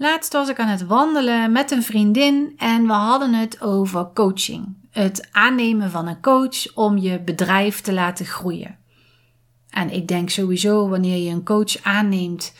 Laatst was ik aan het wandelen met een vriendin en we hadden het over coaching. Het aannemen van een coach om je bedrijf te laten groeien. En ik denk sowieso wanneer je een coach aanneemt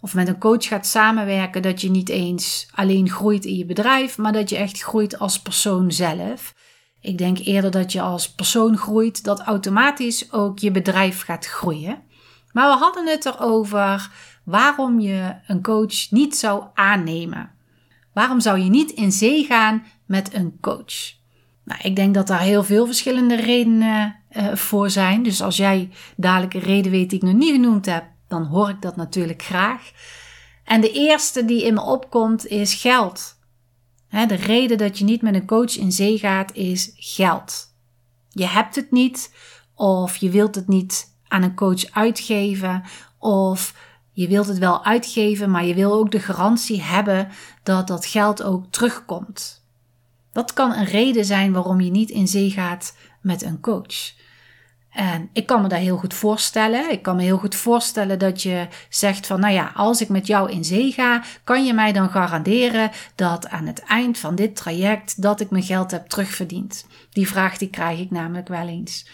of met een coach gaat samenwerken, dat je niet eens alleen groeit in je bedrijf, maar dat je echt groeit als persoon zelf. Ik denk eerder dat je als persoon groeit, dat automatisch ook je bedrijf gaat groeien. Maar we hadden het erover waarom je een coach niet zou aannemen. Waarom zou je niet in zee gaan met een coach? Nou, ik denk dat daar heel veel verschillende redenen uh, voor zijn. Dus als jij dadelijk een reden weet die ik nog niet genoemd heb, dan hoor ik dat natuurlijk graag. En de eerste die in me opkomt is geld. de reden dat je niet met een coach in zee gaat is geld. Je hebt het niet, of je wilt het niet aan een coach uitgeven, of je wilt het wel uitgeven, maar je wil ook de garantie hebben dat dat geld ook terugkomt. Dat kan een reden zijn waarom je niet in zee gaat met een coach. En ik kan me dat heel goed voorstellen. Ik kan me heel goed voorstellen dat je zegt van, nou ja, als ik met jou in zee ga, kan je mij dan garanderen dat aan het eind van dit traject dat ik mijn geld heb terugverdiend? Die vraag die krijg ik namelijk wel eens.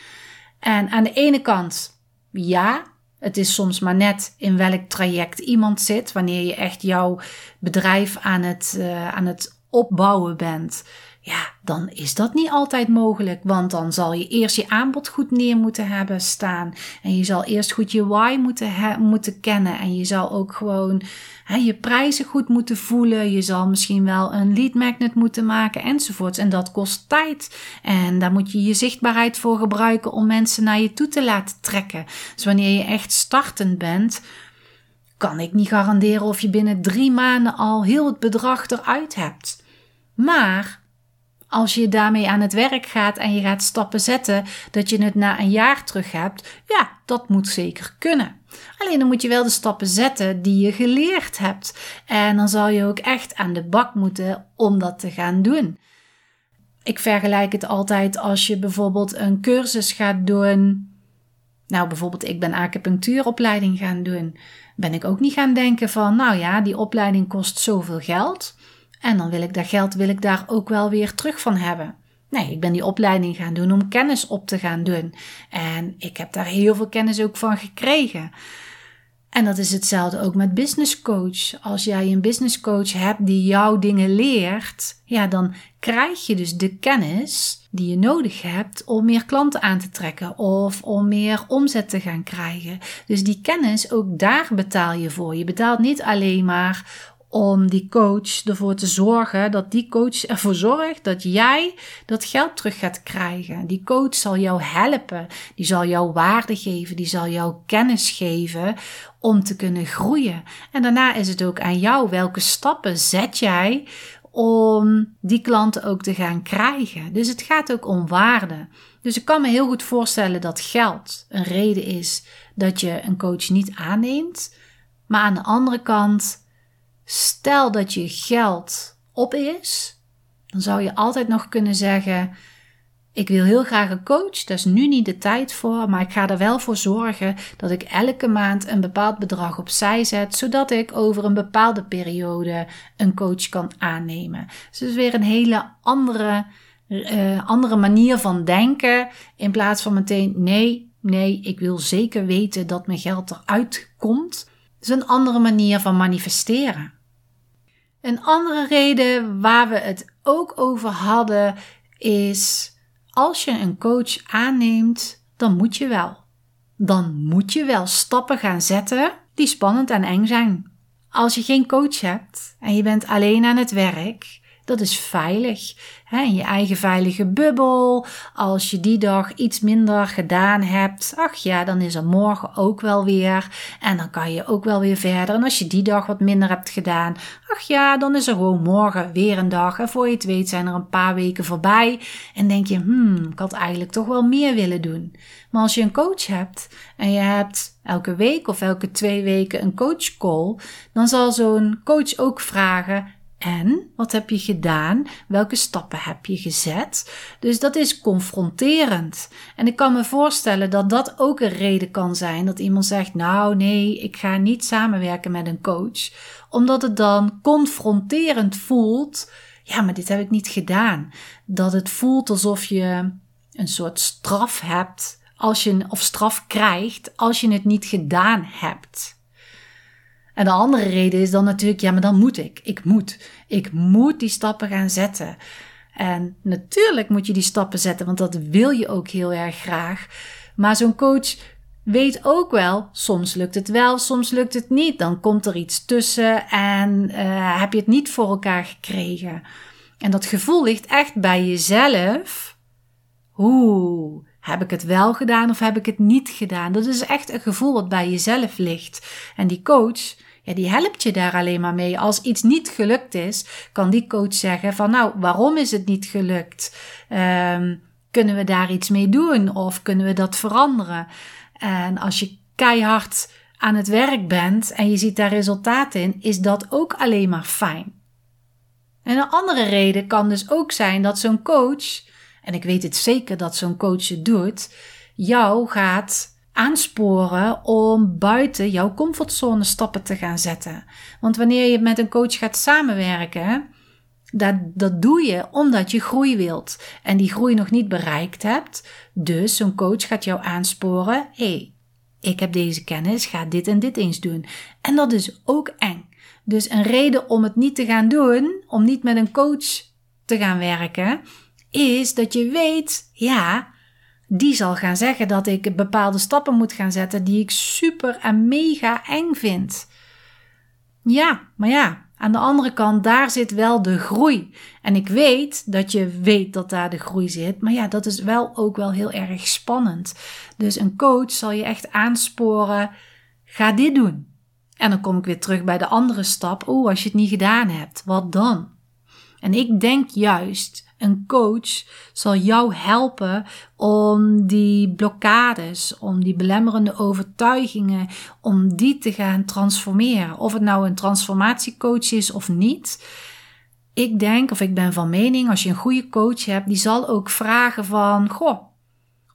En aan de ene kant, ja, het is soms maar net in welk traject iemand zit. Wanneer je echt jouw bedrijf aan het, uh, aan het opbouwen bent. Ja, dan is dat niet altijd mogelijk. Want dan zal je eerst je aanbod goed neer moeten hebben staan. En je zal eerst goed je why moeten, moeten kennen. En je zal ook gewoon je prijzen goed moeten voelen. Je zal misschien wel een lead magnet moeten maken enzovoorts. En dat kost tijd. En daar moet je je zichtbaarheid voor gebruiken om mensen naar je toe te laten trekken. Dus wanneer je echt startend bent, kan ik niet garanderen of je binnen drie maanden al heel het bedrag eruit hebt. Maar als je daarmee aan het werk gaat en je gaat stappen zetten, dat je het na een jaar terug hebt, ja, dat moet zeker kunnen. Alleen dan moet je wel de stappen zetten die je geleerd hebt. En dan zal je ook echt aan de bak moeten om dat te gaan doen. Ik vergelijk het altijd als je bijvoorbeeld een cursus gaat doen. Nou, bijvoorbeeld, ik ben acupunctuuropleiding gaan doen. Ben ik ook niet gaan denken van, nou ja, die opleiding kost zoveel geld. En dan wil ik dat geld wil ik daar ook wel weer terug van hebben. Nee, ik ben die opleiding gaan doen om kennis op te gaan doen. En ik heb daar heel veel kennis ook van gekregen. En dat is hetzelfde ook met business coach. Als jij een business coach hebt die jou dingen leert, ja, dan krijg je dus de kennis die je nodig hebt om meer klanten aan te trekken of om meer omzet te gaan krijgen. Dus die kennis, ook daar betaal je voor. Je betaalt niet alleen maar om die coach ervoor te zorgen dat die coach ervoor zorgt dat jij dat geld terug gaat krijgen. Die coach zal jou helpen, die zal jou waarde geven, die zal jou kennis geven om te kunnen groeien. En daarna is het ook aan jou welke stappen zet jij om die klanten ook te gaan krijgen. Dus het gaat ook om waarde. Dus ik kan me heel goed voorstellen dat geld een reden is dat je een coach niet aanneemt. Maar aan de andere kant Stel dat je geld op is, dan zou je altijd nog kunnen zeggen: Ik wil heel graag een coach, daar is nu niet de tijd voor, maar ik ga er wel voor zorgen dat ik elke maand een bepaald bedrag opzij zet, zodat ik over een bepaalde periode een coach kan aannemen. Dus het is weer een hele andere, uh, andere manier van denken, in plaats van meteen: nee, nee, ik wil zeker weten dat mijn geld eruit komt. Is een andere manier van manifesteren. Een andere reden waar we het ook over hadden is: als je een coach aanneemt, dan moet je wel. Dan moet je wel stappen gaan zetten die spannend en eng zijn. als je geen coach hebt en je bent alleen aan het werk, dat is veilig. Je eigen veilige bubbel. Als je die dag iets minder gedaan hebt, ach ja, dan is er morgen ook wel weer. En dan kan je ook wel weer verder. En als je die dag wat minder hebt gedaan, ach ja, dan is er gewoon morgen weer een dag. En voor je het weet zijn er een paar weken voorbij. En denk je, hmm, ik had eigenlijk toch wel meer willen doen. Maar als je een coach hebt en je hebt elke week of elke twee weken een coachcall, dan zal zo'n coach ook vragen: en wat heb je gedaan? Welke stappen heb je gezet? Dus dat is confronterend. En ik kan me voorstellen dat dat ook een reden kan zijn dat iemand zegt: Nou, nee, ik ga niet samenwerken met een coach, omdat het dan confronterend voelt. Ja, maar dit heb ik niet gedaan. Dat het voelt alsof je een soort straf hebt als je, of straf krijgt als je het niet gedaan hebt. En de andere reden is dan natuurlijk, ja, maar dan moet ik. Ik moet. Ik moet die stappen gaan zetten. En natuurlijk moet je die stappen zetten, want dat wil je ook heel erg graag. Maar zo'n coach weet ook wel, soms lukt het wel, soms lukt het niet. Dan komt er iets tussen en uh, heb je het niet voor elkaar gekregen. En dat gevoel ligt echt bij jezelf. Oeh, heb ik het wel gedaan of heb ik het niet gedaan? Dat is echt een gevoel wat bij jezelf ligt. En die coach, ja, die helpt je daar alleen maar mee. Als iets niet gelukt is, kan die coach zeggen van nou, waarom is het niet gelukt? Um, kunnen we daar iets mee doen of kunnen we dat veranderen? En als je keihard aan het werk bent en je ziet daar resultaat in, is dat ook alleen maar fijn. En een andere reden kan dus ook zijn dat zo'n coach, en ik weet het zeker dat zo'n coach het doet, jou gaat aansporen om buiten jouw comfortzone stappen te gaan zetten. Want wanneer je met een coach gaat samenwerken, dat, dat doe je omdat je groei wilt en die groei nog niet bereikt hebt. Dus zo'n coach gaat jou aansporen: hé, hey, ik heb deze kennis, ga dit en dit eens doen. En dat is ook eng. Dus een reden om het niet te gaan doen, om niet met een coach te gaan werken, is dat je weet, ja, die zal gaan zeggen dat ik bepaalde stappen moet gaan zetten die ik super en mega eng vind. Ja, maar ja, aan de andere kant, daar zit wel de groei. En ik weet dat je weet dat daar de groei zit, maar ja, dat is wel ook wel heel erg spannend. Dus een coach zal je echt aansporen: ga dit doen. En dan kom ik weer terug bij de andere stap. Oh, als je het niet gedaan hebt, wat dan? En ik denk juist een coach zal jou helpen om die blokkades, om die belemmerende overtuigingen, om die te gaan transformeren. Of het nou een transformatiecoach is of niet. Ik denk, of ik ben van mening, als je een goede coach hebt, die zal ook vragen van, goh,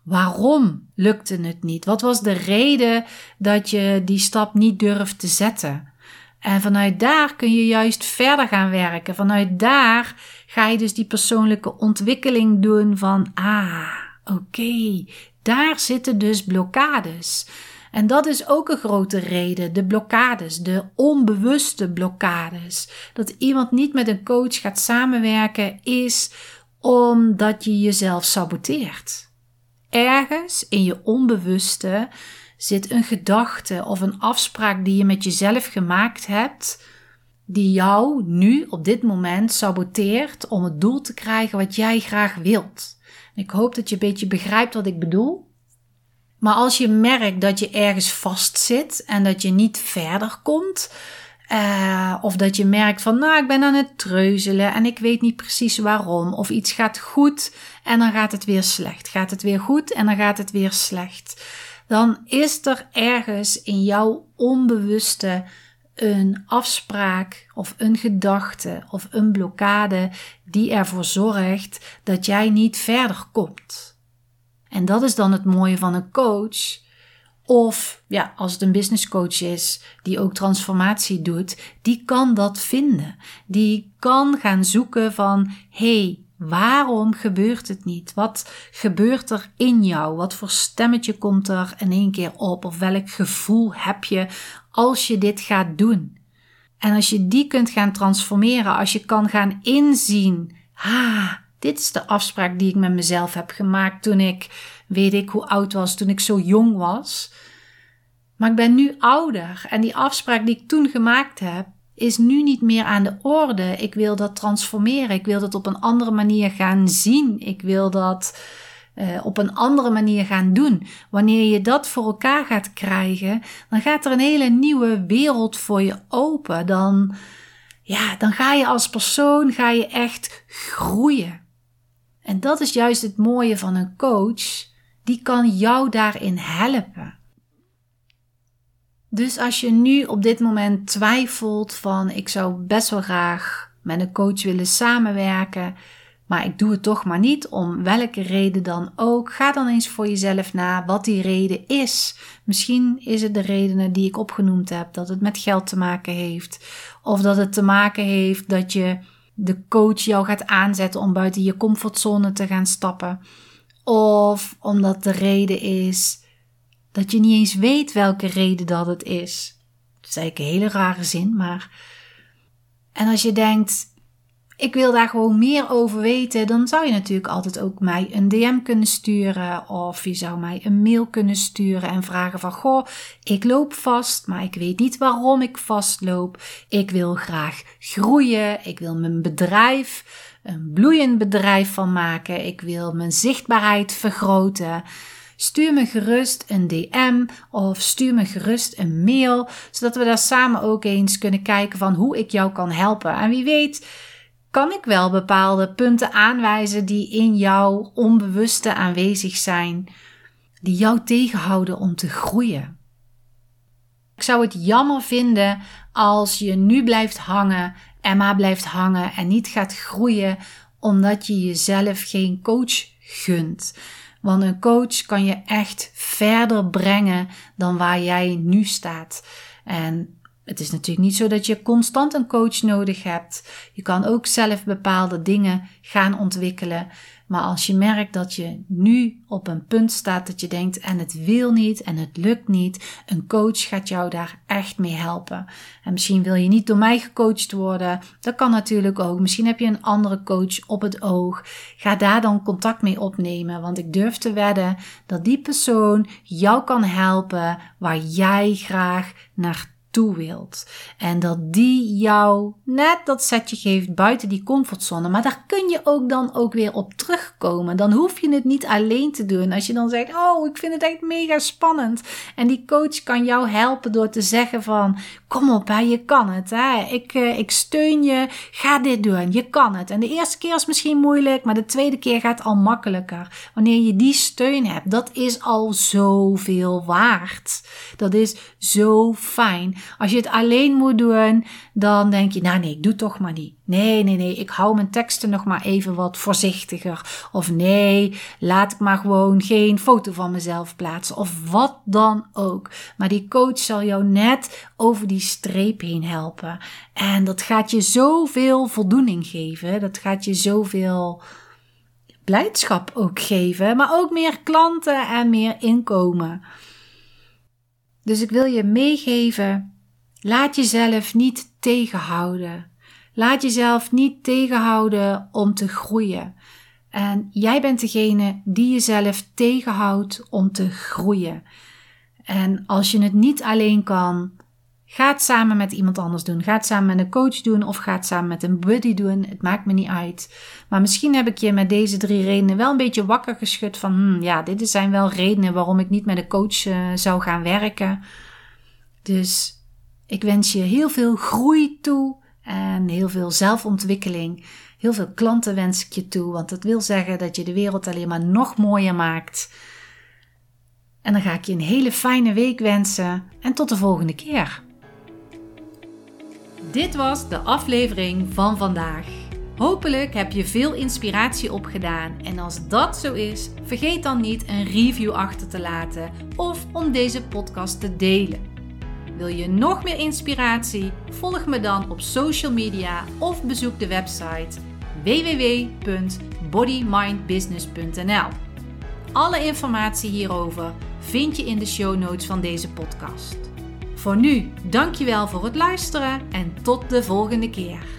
waarom lukte het niet? Wat was de reden dat je die stap niet durft te zetten? En vanuit daar kun je juist verder gaan werken. Vanuit daar ga je dus die persoonlijke ontwikkeling doen van, ah, oké, daar zitten dus blokkades. En dat is ook een grote reden, de blokkades, de onbewuste blokkades. Dat iemand niet met een coach gaat samenwerken is omdat je jezelf saboteert. Ergens in je onbewuste zit een gedachte of een afspraak die je met jezelf gemaakt hebt, die jou nu op dit moment saboteert om het doel te krijgen wat jij graag wilt. Ik hoop dat je een beetje begrijpt wat ik bedoel. Maar als je merkt dat je ergens vastzit en dat je niet verder komt, uh, of dat je merkt van, nou, ik ben aan het treuzelen en ik weet niet precies waarom. Of iets gaat goed en dan gaat het weer slecht. Gaat het weer goed en dan gaat het weer slecht dan is er ergens in jouw onbewuste een afspraak of een gedachte of een blokkade die ervoor zorgt dat jij niet verder komt. En dat is dan het mooie van een coach. Of ja, als het een business coach is die ook transformatie doet, die kan dat vinden. Die kan gaan zoeken van hey, Waarom gebeurt het niet? Wat gebeurt er in jou? Wat voor stemmetje komt er in één keer op? Of welk gevoel heb je als je dit gaat doen? En als je die kunt gaan transformeren, als je kan gaan inzien, ah, dit is de afspraak die ik met mezelf heb gemaakt toen ik, weet ik hoe oud was, toen ik zo jong was. Maar ik ben nu ouder en die afspraak die ik toen gemaakt heb, is nu niet meer aan de orde. Ik wil dat transformeren. Ik wil dat op een andere manier gaan zien. Ik wil dat uh, op een andere manier gaan doen. Wanneer je dat voor elkaar gaat krijgen, dan gaat er een hele nieuwe wereld voor je open. Dan, ja, dan ga je als persoon ga je echt groeien. En dat is juist het mooie van een coach. Die kan jou daarin helpen. Dus als je nu op dit moment twijfelt van ik zou best wel graag met een coach willen samenwerken, maar ik doe het toch maar niet, om welke reden dan ook, ga dan eens voor jezelf na wat die reden is. Misschien is het de redenen die ik opgenoemd heb, dat het met geld te maken heeft, of dat het te maken heeft dat je de coach jou gaat aanzetten om buiten je comfortzone te gaan stappen, of omdat de reden is dat je niet eens weet welke reden dat het is. Dat is eigenlijk een hele rare zin, maar. En als je denkt, ik wil daar gewoon meer over weten, dan zou je natuurlijk altijd ook mij een DM kunnen sturen. Of je zou mij een mail kunnen sturen en vragen van, goh, ik loop vast, maar ik weet niet waarom ik vastloop. Ik wil graag groeien. Ik wil mijn bedrijf een bloeiend bedrijf van maken. Ik wil mijn zichtbaarheid vergroten. Stuur me gerust een DM of stuur me gerust een mail, zodat we daar samen ook eens kunnen kijken van hoe ik jou kan helpen. En wie weet, kan ik wel bepaalde punten aanwijzen die in jouw onbewuste aanwezig zijn, die jou tegenhouden om te groeien. Ik zou het jammer vinden als je nu blijft hangen en maar blijft hangen en niet gaat groeien omdat je jezelf geen coach gunt. Want een coach kan je echt verder brengen dan waar jij nu staat. En het is natuurlijk niet zo dat je constant een coach nodig hebt. Je kan ook zelf bepaalde dingen gaan ontwikkelen. Maar als je merkt dat je nu op een punt staat dat je denkt en het wil niet en het lukt niet, een coach gaat jou daar echt mee helpen. En misschien wil je niet door mij gecoacht worden. Dat kan natuurlijk ook. Misschien heb je een andere coach op het oog. Ga daar dan contact mee opnemen, want ik durf te wedden dat die persoon jou kan helpen waar jij graag naartoe wilt. En dat die jou net dat setje geeft buiten die comfortzone. Maar daar kun je ook dan ook weer op terugkomen. Dan hoef je het niet alleen te doen. Als je dan zegt, oh, ik vind het echt mega spannend. En die coach kan jou helpen door te zeggen van, kom op, hè, je kan het. Hè. Ik, uh, ik steun je, ga dit doen, je kan het. En de eerste keer is misschien moeilijk, maar de tweede keer gaat al makkelijker. Wanneer je die steun hebt, dat is al zoveel waard. Dat is zo fijn. Als je het alleen moet doen, dan denk je, nou nee, ik doe toch maar niet. Nee, nee, nee, ik hou mijn teksten nog maar even wat voorzichtiger. Of nee, laat ik maar gewoon geen foto van mezelf plaatsen. Of wat dan ook. Maar die coach zal jou net over die streep heen helpen. En dat gaat je zoveel voldoening geven. Dat gaat je zoveel blijdschap ook geven. Maar ook meer klanten en meer inkomen. Dus ik wil je meegeven Laat jezelf niet tegenhouden. Laat jezelf niet tegenhouden om te groeien. En jij bent degene die jezelf tegenhoudt om te groeien. En als je het niet alleen kan, ga het samen met iemand anders doen. Ga het samen met een coach doen of ga het samen met een buddy doen. Het maakt me niet uit. Maar misschien heb ik je met deze drie redenen wel een beetje wakker geschud van, hmm, ja, dit zijn wel redenen waarom ik niet met een coach uh, zou gaan werken. Dus ik wens je heel veel groei toe en heel veel zelfontwikkeling. Heel veel klanten wens ik je toe, want dat wil zeggen dat je de wereld alleen maar nog mooier maakt. En dan ga ik je een hele fijne week wensen en tot de volgende keer. Dit was de aflevering van vandaag. Hopelijk heb je veel inspiratie opgedaan en als dat zo is, vergeet dan niet een review achter te laten of om deze podcast te delen. Wil je nog meer inspiratie? Volg me dan op social media of bezoek de website www.bodymindbusiness.nl. Alle informatie hierover vind je in de show notes van deze podcast. Voor nu, dankjewel voor het luisteren en tot de volgende keer.